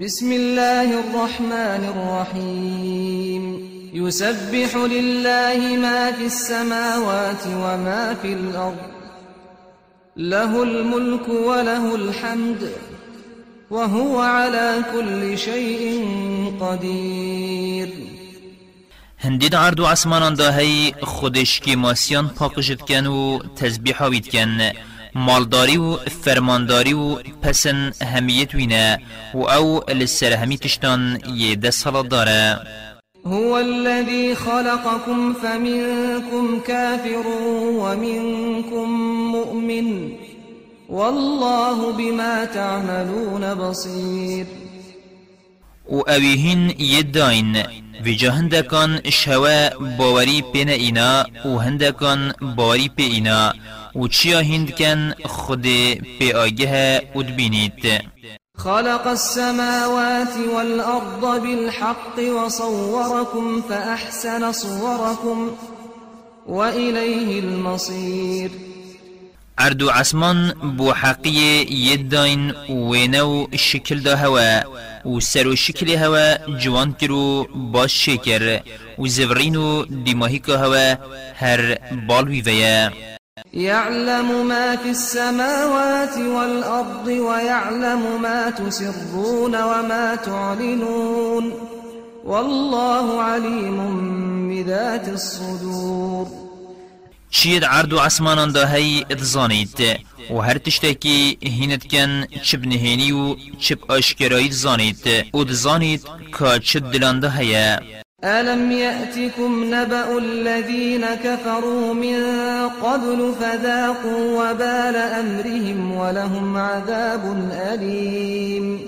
بسم الله الرحمن الرحيم. يسبح لله ما في السماوات وما في الأرض. له الملك وله الحمد. وهو على كل شيء قدير. هندید عرض و عسمانان دا هی خودش که ماسیان پاکشت کن و تسبیح هاوید کن مالداری و فرمانداری و پسن همیت وینه و أو لسر همی تشتان یه ده صلات داره. هو الذي خلقكم فمنكم كافر ومنكم مؤمن والله بما تعملون بصير و اویهین یداین ویجا هندکان شوا باوری پین اینا و هندکان باوری پی اینا. و چیا هندکن خود پی آگه اد بینید خلق السماوات والأرض بالحق وصوركم فأحسن صوركم وإليه المصير. اردو عسمان بو حقی یداین وینو شکل دا هوا و سر و شکل هوا جوان کرو باش شکر و زورین و دیماهی که هوا هر بالوی ویا. يعلم ما في السماوات والأرض ويعلم ما تسرون وما تعلنون والله عليم بذات الصدور. چید عرض و عسمانان دا هی اتزانید و هر تشتکی هینت کن چب نهینی و چب آشکرایی زانید. و دزانید که چه دلان دا هیا ألم يأتكم نبأ الذين كفروا من قبل فذاقوا وبال أمرهم ولهم عذاب أليم.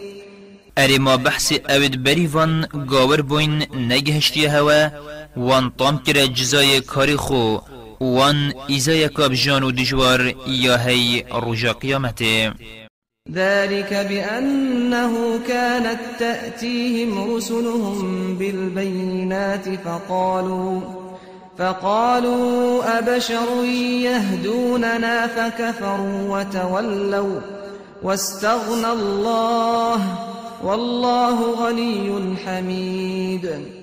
اری ما بحث اوید بری وان گاور بوین نگهشتی هوا وان طام کرا جزای کاری خو وان ایزای کاب جان و دجوار یا هی رجا قیامته ذلك بأنه كانت تأتيهم رسلهم بالبينات فقالوا فقالوا أبشر يهدوننا فكفروا وتولوا واستغنى الله والله غني حميد.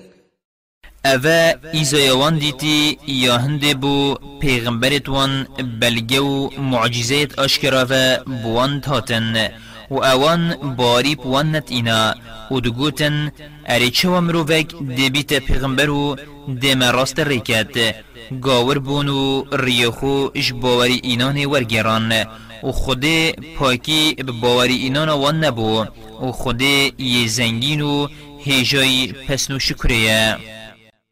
اوه ایزایوان دیتی یا هنده بو پیغمبرت وان بلگه و معجزات اشکرا و بوان تاتن و اوان باری بوان نت اینا و دگوتن اری چه ومرووک دبیت پیغمبر و دم راست ریکت گاور بون و ریخو اش باوری اینان ورگران و خود پاکی باوری اینان وان نبو و خود یه زنگین و هیجای پسنو شکریه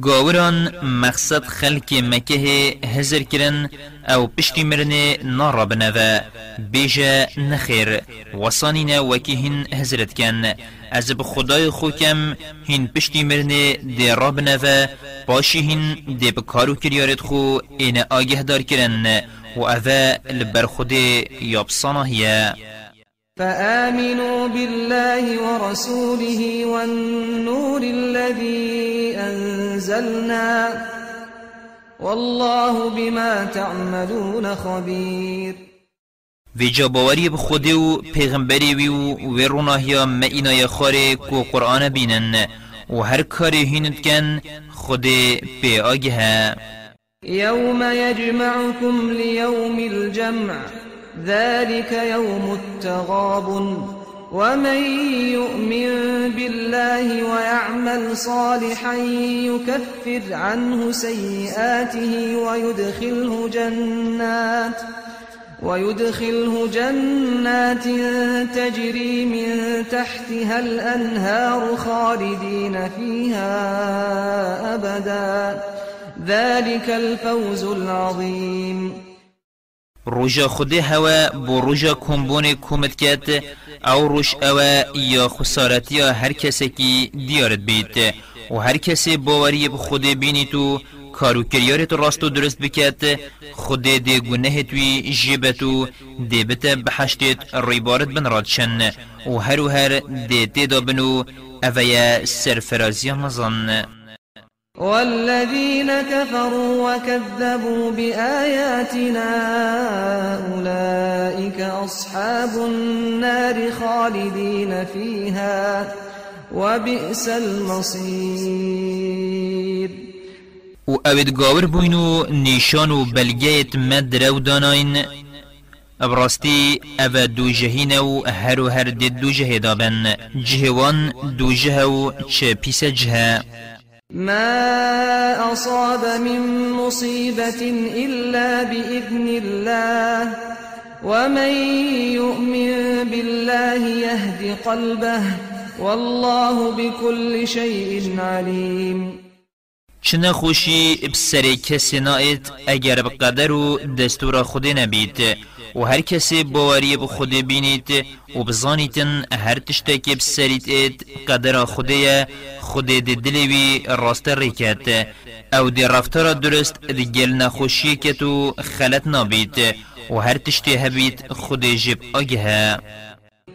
گاوران مقصد خلق مکه هزر کرن أو پشتی مرنه نارا بنوه بیجا نخیر وصانینا وکی هن هزرت کن از بخدای خوکم هن پشتی مرنه دی را بنوه باشی هن دی بکارو کریارت خو این آگه دار کرن و اوه لبر خود یابسانه هیه فآمنوا بالله ورسوله والنور الذي أنزلنا والله بما تعملون خبير. وی جاباوری بخودی و پیغمبری وی و وی روناهیا ما اینا خاره کو قرآن بینن و هر کاری هینت کن خود پی آگه. يوم يجمعكم ليوم الجمع ذلك يوم التغاب ومن يؤمن بالله ويعمل صالحا يكفر عنه سيئاته ويدخله جنات ويدخله جنات تجري من تحتها الأنهار خالدين فيها أبدا. ذلك الفوز العظيم. روژا خود هوا بو روژا کمبون کمت کت او روش اوا یا خسارتی هر کسی کی دیارت بیت. و هر کسی باوری به خود بینی تو کارو کریارت راست و درست بکت خود ده گناه توی جیبتو ده بتا بحشتت ریبارت بن رادشن. و هر و هر ده تیدا بنو اویا سرفرازی مزن والذين كفروا وكذبوا بآياتنا أولئك أصحاب النار خالدين فيها وبئس المصير. و اوید گاور بوینو نیشان و بلگیت مد رو داناین. ابراستی أو دو جهین و هر و هر دید دو جه دابن. جهوان دو جه و چه پیس جه ما أصاب من مصيبة إلا بإذن الله ومن يؤمن بالله يهد قلبه والله بكل شيء عليم. چنه خوشی بسر کسی نایت اگر بقدر و دستور خود نبید و هر کسی باوری به خود بینید و بزانیتن هر تشتکی بسریت اید قدر خوده خود دی دلوی راست ریکت. أو دی رفتار درست دی گل نخوشی که تو خلط نابید و هر تشتی هبید خود جب آگه.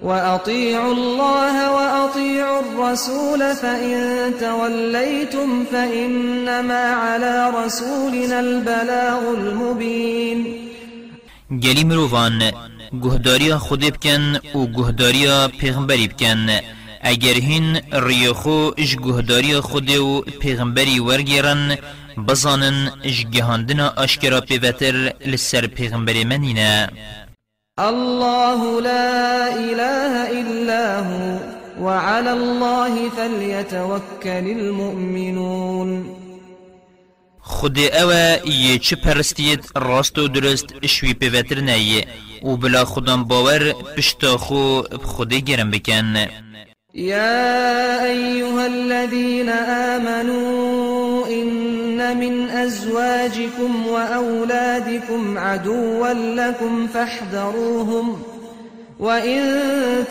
وأطيعوا الله وأطيعوا الرسول فإن توليتم فإنما على رسولنا البلاغ المبين گلی مروان گهداریا خود بکن و گهداریا پیغمبری بکن. اگر هین ریخو اش گهداریا خود و پیغمبری ورگیرن بزانن اش گهاندنا آشکرا پیوتر لسر پیغمبری منینه الله لا إله إلا هو وعلى الله فليتوكل المؤمنون. خود اوه یه چه پرستید راست و درست شوی پیوتر نیه و بلا خودم باور پشتا خو خودی گرم بکن يا أيها الذين آمنوا إن من أزواجكم وأولادكم عدوا لكم فاحذروهم وإن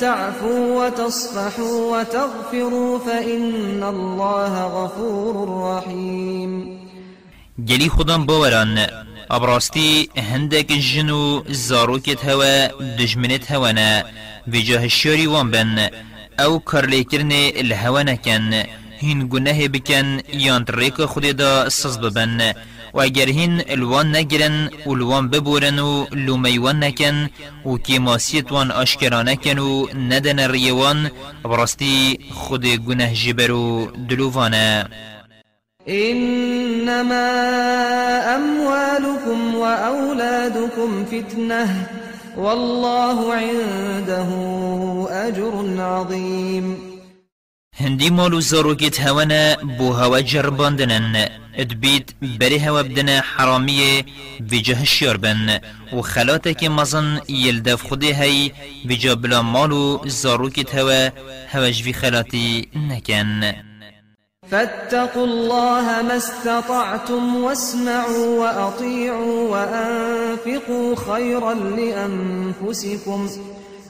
تعفوا وتصفحوا وتغفروا فإن الله غفور رحيم گلی خودم باوران. ابراستی هندک جنو زاروکت هوا دجمنت هوانا وجاه الشاري وان بن. أو کرلیکرن الهوا نکن. هین گناه بکن یان ریک خود دا سز ببن. و اگر هین الوان نگرن و الوان ببورن و لومیوان نکن. و کی ماسیت وان آشکرا نکن و ندن ریوان براستی خود گناه جبرو دلووانه. إنما أموالكم وأولادكم فتنة والله عنده أجر عظيم. هندی مالو زاروگیت هوانا بو هوا جرباندنن ادبیت بری هوا بدن حرامیه ویجه شیار بن. و خلاتك مزن يلدف خودي هی ویجا بلا مالو زاروگیت هوا هواج في خلاتي نكن فاتقوا الله ما استطعتم واسمعوا وأطيعوا وأنفقوا خيرا لأنفسكم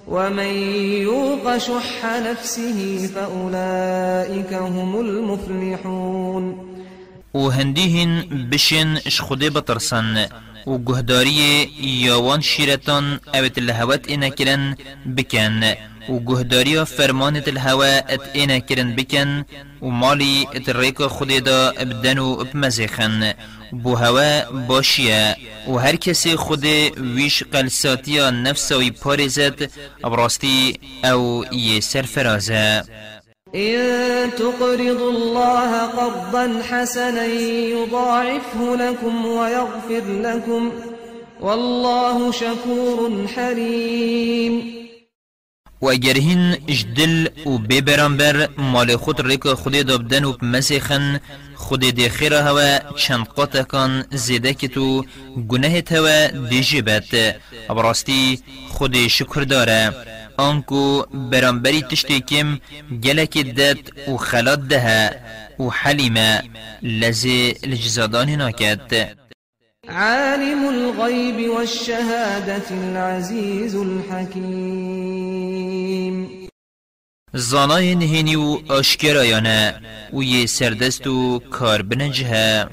ومن يوق شح نفسه فأولئك هم المفلحون و هندیهن بشن اش خوده بطرسن و گهداری یاوان شیرتان اوت الهوات اینا کرن بکن و گهداری فرمانت الهوا ات اینا کرن بکن و مالی ات ریک خود دا ابدن و بمزیخن بو هوا باشیه و هر کسی خود ویش قلساتیا نفسوی پارزد ابراستی أو یه سرفرازه. إن تقرضوا الله قرضا حسنا يضاعفه لكم ويغفر لكم والله شكور حليم. و اگر هین جدل و ببرانبر مال خود ریک خود دابدن و مسیخن خود دی خیر هوا چند قطکان زیده که تو گناه توا دی جبت براستی خود شکر داره. آنکو برانبری تشتی کم گلک دد و خلات ده و حلیمه لزی لجزادان ناکد عالم الغيب والشهادة العزيز الحكيم. زانای نهینی و آشکرایانه و یه سردست و کار بنجه